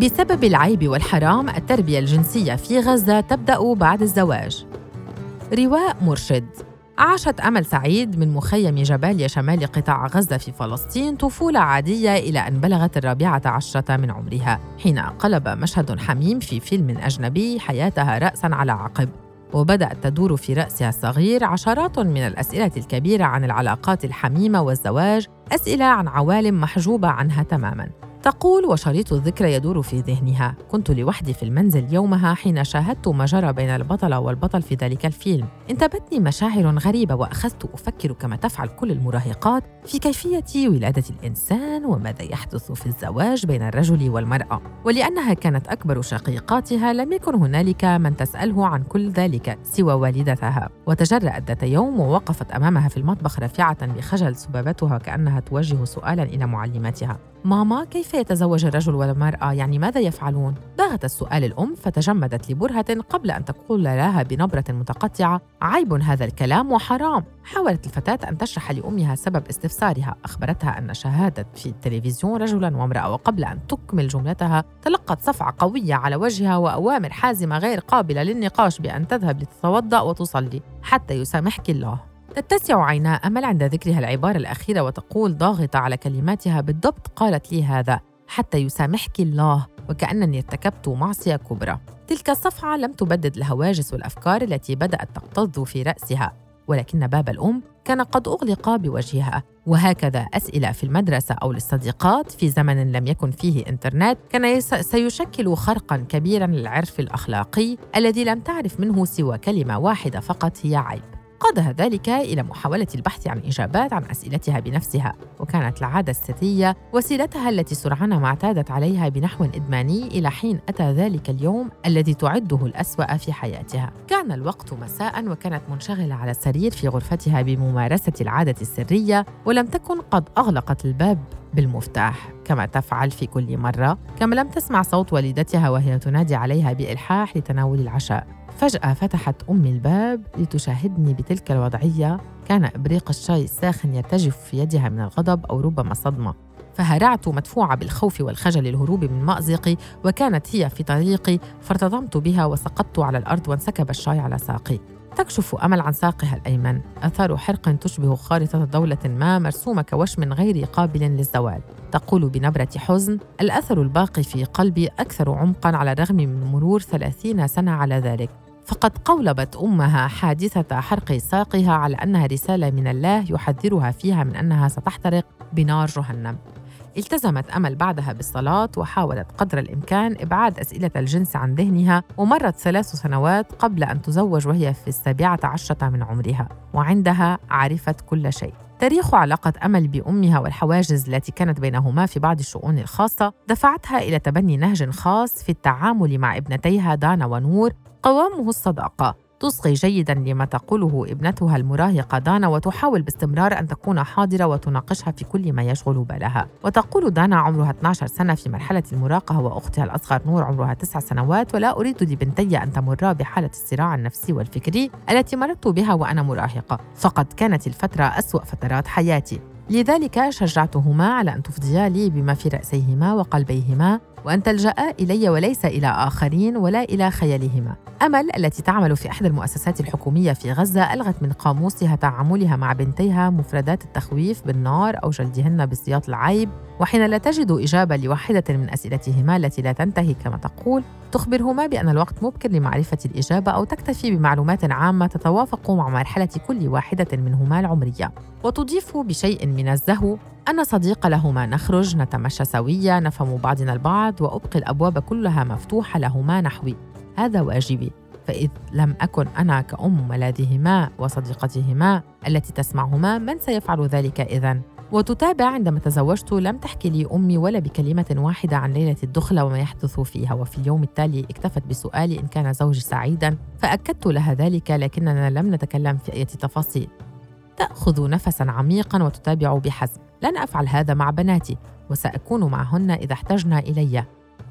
بسبب العيب والحرام التربية الجنسية في غزة تبدأ بعد الزواج. رواء مرشد. عاشت أمل سعيد من مخيم جباليا شمال قطاع غزة في فلسطين طفولة عادية إلى أن بلغت الرابعة عشرة من عمرها حين قلب مشهد حميم في فيلم أجنبي حياتها رأساً على عقب. وبدأت تدور في رأسها الصغير عشرات من الأسئلة الكبيرة عن العلاقات الحميمة والزواج أسئلة عن عوالم محجوبة عنها تماماً. تقول وشريط الذكرى يدور في ذهنها. كنت لوحدي في المنزل يومها حين شاهدت ما جرى بين البطلة والبطل في ذلك الفيلم. انتابتني مشاعر غريبة وأخذت أفكر كما تفعل كل المراهقات في كيفية ولادة الإنسان وماذا يحدث في الزواج بين الرجل والمرأة. ولأنها كانت أكبر شقيقاتها لم يكن هنالك من تسأله عن كل ذلك سوى والدتها. وتجرأت ذات يوم ووقفت أمامها في المطبخ رافعة بخجل سبابتها كأنها توجه سؤالا إلى معلمتها ماما كيف يتزوج الرجل والمرأة؟ يعني ماذا يفعلون؟ باغت السؤال الأم فتجمدت لبرهة قبل أن تقول لها بنبرة متقطعة عيب هذا الكلام وحرام. حاولت الفتاة أن تشرح لأمها سبب استفسارها. أخبرتها أن شاهدت في التلفزيون رجلا وامرأة وقبل أن تكمل جملتها تلقت صفعة قوية على وجهها وأوامر حازمة غير قابلة للنقاش بأن تذهب لتتوضأ وتصلي حتى يسامحك الله. تتسع عينا أمل عند ذكرها العبارة الأخيرة وتقول ضاغطة على كلماتها بالضبط قالت لي هذا حتى يسامحك الله وكأنني ارتكبت معصية كبرى. تلك الصفعة لم تبدد الهواجس والأفكار التي بدأت تكتظ في رأسها ولكن باب الأم كان قد أغلق بوجهها. وهكذا أسئلة في المدرسة أو للصديقات في زمن لم يكن فيه إنترنت كان سيشكل خرقا كبيرا للعرف الأخلاقي الذي لم تعرف منه سوى كلمة واحدة فقط هي عيب. قادها ذلك إلى محاولة البحث عن إجابات عن أسئلتها بنفسها وكانت العادة السرية وسيلتها التي سرعان ما اعتادت عليها بنحو إدماني إلى حين أتى ذلك اليوم الذي تعده الأسوأ في حياتها. كان الوقت مساء وكانت منشغلة على السرير في غرفتها بممارسة العادة السرية ولم تكن قد أغلقت الباب بالمفتاح. كما تفعل في كل مرة كما لم تسمع صوت والدتها وهي تنادي عليها بإلحاح لتناول العشاء. فجأة فتحت أمي الباب لتشاهدني بتلك الوضعية. كان إبريق الشاي الساخن يرتجف في يدها من الغضب أو ربما صدمة. فهرعت مدفوعة بالخوف والخجل الهروب من مأزقي وكانت هي في طريقي فارتضمت بها وسقطت على الأرض وانسكب الشاي على ساقي. تكشف أمل عن ساقها الأيمن. أثار حرق تشبه خارطة دولة ما مرسومة كوشم غير قابل للزوال. تقول بنبرة حزن الأثر الباقي في قلبي أكثر عمقا على الرغم من مرور ثلاثين سنة على ذلك. فقد قولبت أمها حادثة حرق ساقها على أنها رسالة من الله يحذرها فيها من أنها ستحترق بنار جهنم. التزمت أمل بعدها بالصلاة وحاولت قدر الإمكان إبعاد أسئلة الجنس عن ذهنها ومرت ثلاث سنوات قبل أن تزوج وهي في السابعة عشرة من عمرها وعندها عرفت كل شيء. تاريخ علاقة أمل بأمها والحواجز التي كانت بينهما في بعض الشؤون الخاصة دفعتها إلى تبني نهج خاص في التعامل مع ابنتيها دانا ونور قوامه الصداقة. تصغي جيدا لما تقوله ابنتها المراهقة دانا وتحاول باستمرار أن تكون حاضرة وتناقشها في كل ما يشغل بالها. وتقول دانا عمرها 12 سنة في مرحلة المراهقة وأختها الأصغر نور عمرها 9 سنوات ولا أريد لبنتي أن تمرا بحالة الصراع النفسي والفكري التي مررت بها وأنا مراهقة. فقد كانت الفترة أسوأ فترات حياتي. لذلك شجعتهما على أن تفضيا لي بما في رأسيهما وقلبيهما وأن تلجأ إلي وليس إلى آخرين ولا إلى خيالهما. أمل التي تعمل في إحدى المؤسسات الحكومية في غزة ألغت من قاموسها تعاملها مع بنتيها مفردات التخويف بالنار أو جلدهن بسياط العيب وحين لا تجد إجابة لواحدة من أسئلتهما التي لا تنتهي كما تقول. تخبرهما بأن الوقت مبكر لمعرفة الإجابة أو تكتفي بمعلومات عامة تتوافق مع مرحلة كل واحدة منهما العمرية. وتضيف بشيء من الزهو أنا صديقة لهما. نخرج نتمشى سويا نفهم بعضنا البعض وأبقي الأبواب كلها مفتوحة لهما نحوي. هذا واجبي. فإذ لم أكن أنا كأم ملاذهما وصديقتهما التي تسمعهما من سيفعل ذلك إذن؟ وتتابع عندما تزوجت. لم تحكي لي أمي ولا بكلمة واحدة عن ليلة الدخلة وما يحدث فيها. وفي اليوم التالي اكتفت بسؤالي إن كان زوجي سعيدا. فأكدت لها ذلك لكننا لم نتكلم في أي تفاصيل. تأخذ نفسا عميقا وتتابع بحزم لن أفعل هذا مع بناتي وسأكون معهن إذا احتجن إلي.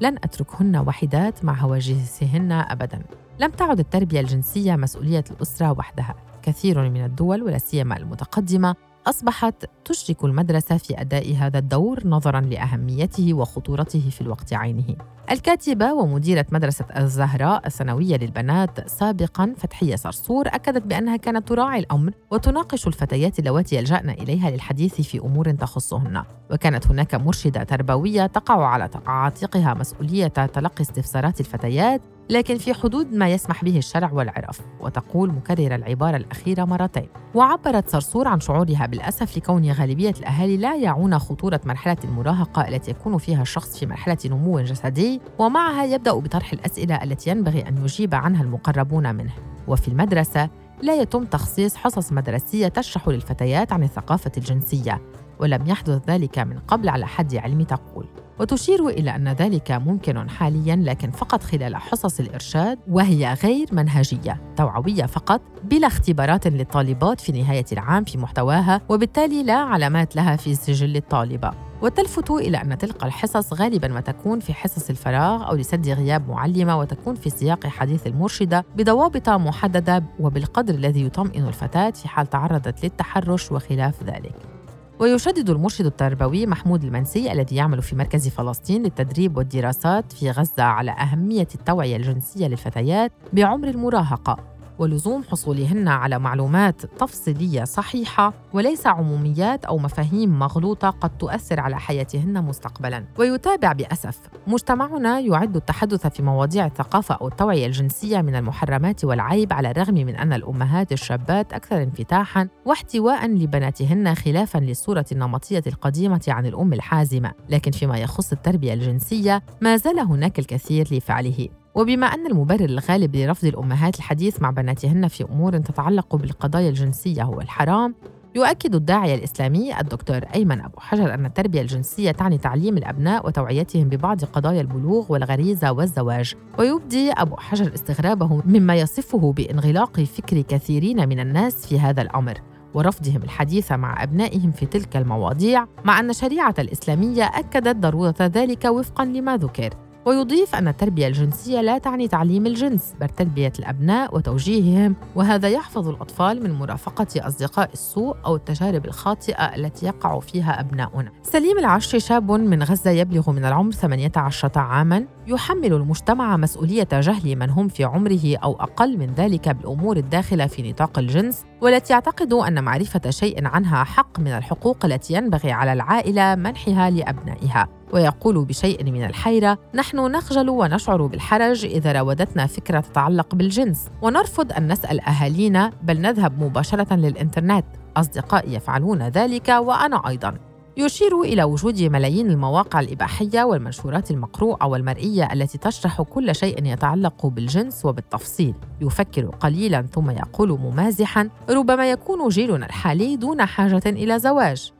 لن أتركهن وحدات مع هواجسهن أبدا. لم تعد التربية الجنسية مسؤولية الأسرة وحدها. كثير من الدول ولا سيما المتقدمة أصبحت تشرك المدرسة في أداء هذا الدور نظراً لأهميته وخطورته في الوقت عينه. الكاتبة ومديرة مدرسة الزهراء الثانوية للبنات سابقاً فتحية صرصور أكدت بأنها كانت تراعي الأمر وتناقش الفتيات اللواتي يلجأن إليها للحديث في أمور تخصهن، وكانت هناك مرشدة تربوية تقع على عاتقها مسؤولية تلقي استفسارات الفتيات لكن في حدود ما يسمح به الشرع والعرف وتقول مكررة العبارة الأخيرة مرتين. وعبرت صرصور عن شعورها بالأسف لكون غالبية الأهالي لا يعون خطورة مرحلة المراهقة التي يكون فيها الشخص في مرحلة نمو جسدي ومعها يبدأ بطرح الأسئلة التي ينبغي أن يجيب عنها المقربون منه. وفي المدرسة لا يتم تخصيص حصص مدرسية تشرح للفتيات عن الثقافة الجنسية. ولم يحدث ذلك من قبل على حد علمي تقول. وتشير إلى أن ذلك ممكن حالياً لكن فقط خلال حصص الإرشاد وهي غير منهجية توعوية فقط بلا اختبارات للطالبات في نهاية العام في محتواها وبالتالي لا علامات لها في سجل الطالبة. وتلفت إلى أن تلك الحصص غالباً ما تكون في حصص الفراغ أو لسد غياب معلمة وتكون في سياق حديث المرشدة بضوابط محددة وبالقدر الذي يطمئن الفتاة في حال تعرضت للتحرش وخلاف ذلك. ويشدد المرشد التربوي محمود المنسي الذي يعمل في مركز فلسطين للتدريب والدراسات في غزة على أهمية التوعية الجنسية للفتيات بعمر المراهقة. ولزوم حصولهن على معلومات تفصيلية صحيحة وليس عموميات أو مفاهيم مغلوطة قد تؤثر على حياتهن مستقبلا. ويتابع بأسف. مجتمعنا يعد التحدث في مواضيع الثقافة أو التوعية الجنسية من المحرمات والعيب على الرغم من أن الأمهات الشابات أكثر انفتاحا واحتواء لبناتهن خلافا للصورة النمطية القديمة عن الأم الحازمة. لكن فيما يخص التربية الجنسية ما زال هناك الكثير لفعله. وبما أن المبرر الغالب لرفض الأمهات الحديث مع بناتهن في أمور تتعلق بالقضايا الجنسية هو الحرام يؤكد الداعية الإسلامي الدكتور أيمن أبو حجر أن التربية الجنسية تعني تعليم الأبناء وتوعيتهم ببعض قضايا البلوغ والغريزة والزواج. ويبدي أبو حجر استغرابه مما يصفه بانغلاق فكر كثيرين من الناس في هذا الأمر ورفضهم الحديث مع أبنائهم في تلك المواضيع مع أن الشريعة الإسلامية أكدت ضرورة ذلك وفقا لما ذكر. ويضيف أن التربية الجنسية لا تعني تعليم الجنس بل تربية الأبناء وتوجيههم وهذا يحفظ الأطفال من مرافقة أصدقاء السوء أو التجارب الخاطئة التي يقع فيها أبناؤنا. سليم العشر شاب من غزة يبلغ من العمر 18 عاماً يحمل المجتمع مسؤولية جهل من هم في عمره أو أقل من ذلك بالأمور الداخلة في نطاق الجنس والتي يعتقد أن معرفة شيء عنها حق من الحقوق التي ينبغي على العائلة منحها لأبنائها. ويقول بشيء من الحيرة نحن نخجل ونشعر بالحرج إذا راودتنا فكرة تتعلق بالجنس ونرفض أن نسأل أهالينا بل نذهب مباشرة للإنترنت. أصدقائي يفعلون ذلك وأنا أيضاً. يشير إلى وجود ملايين المواقع الإباحية والمنشورات المقروءة والمرئية التي تشرح كل شيء يتعلق بالجنس وبالتفصيل. يفكر قليلا ثم يقول ممازحا ربما يكون جيلنا الحالي دون حاجة إلى زواج.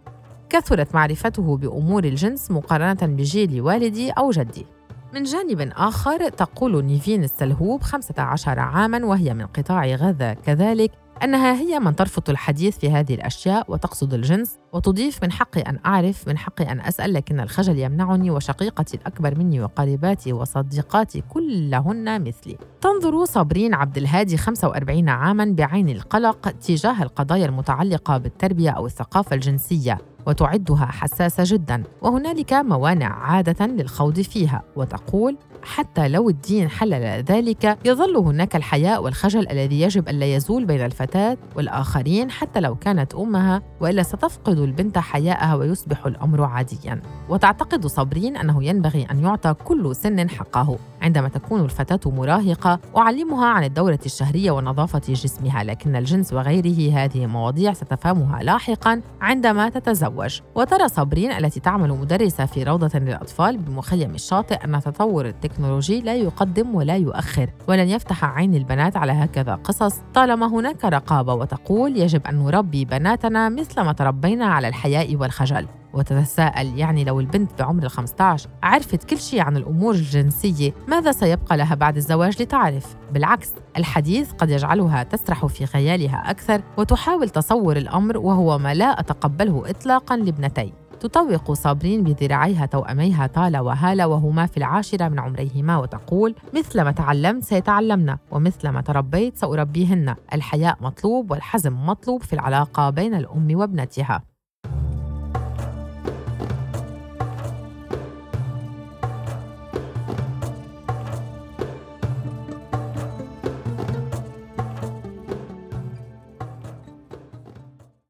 كثرت معرفته بأمور الجنس مقارنة بجيل والدي أو جدي. من جانب آخر تقول نيفين السلهوب 15 عاماً وهي من قطاع غزة. كذلك أنها هي من ترفض الحديث في هذه الأشياء وتقصد الجنس وتضيف من حقي أن أعرف من حقي أن أسأل لكن الخجل يمنعني وشقيقتي الأكبر مني وقريباتي وصديقاتي كلهن مثلي. تنظر صابرين عبد الهادي 45 عاماً بعين القلق تجاه القضايا المتعلقة بالتربية أو الثقافة الجنسية. وتعدها حساسة جدا. وهنالك موانع عادة للخوض فيها. وتقول حتى لو الدين حلل ذلك يظل هناك الحياء والخجل الذي يجب ألا يزول بين الفتاة والآخرين حتى لو كانت أمها وإلا ستفقد البنت حياءها ويصبح الأمر عاديا. وتعتقد صابرين أنه ينبغي أن يعطى كل سن حقه. عندما تكون الفتاة مراهقة أعلمها عن الدورة الشهرية ونظافة جسمها لكن الجنس وغيره هذه مواضيع ستفهمها لاحقا عندما تتزوج. وترى صابرين التي تعمل مدرسة في روضة للأطفال بمخيم الشاطئ أن تطور التكنولوجي لا يقدم ولا يؤخر ولن يفتح عين البنات على هكذا قصص. طالما هناك رقابة وتقول يجب أن نربي بناتنا مثل ما تربينا على الحياء والخجل. وتتساءل يعني لو البنت بعمر ال 15 عرفت كل شيء عن الأمور الجنسية ماذا سيبقى لها بعد الزواج لتعرف؟ بالعكس الحديث قد يجعلها تسرح في خيالها أكثر وتحاول تصور الأمر وهو ما لا أتقبله إطلاقا لابنتي. تطوق صابرين بذراعيها توأميها طالة وهالة وهما في العاشرة من عمريهما وتقول مثلما تعلمت سيتعلمن ومثلما تربيت سأربيهن. الحياء مطلوب والحزم مطلوب في العلاقة بين الأم وابنتها.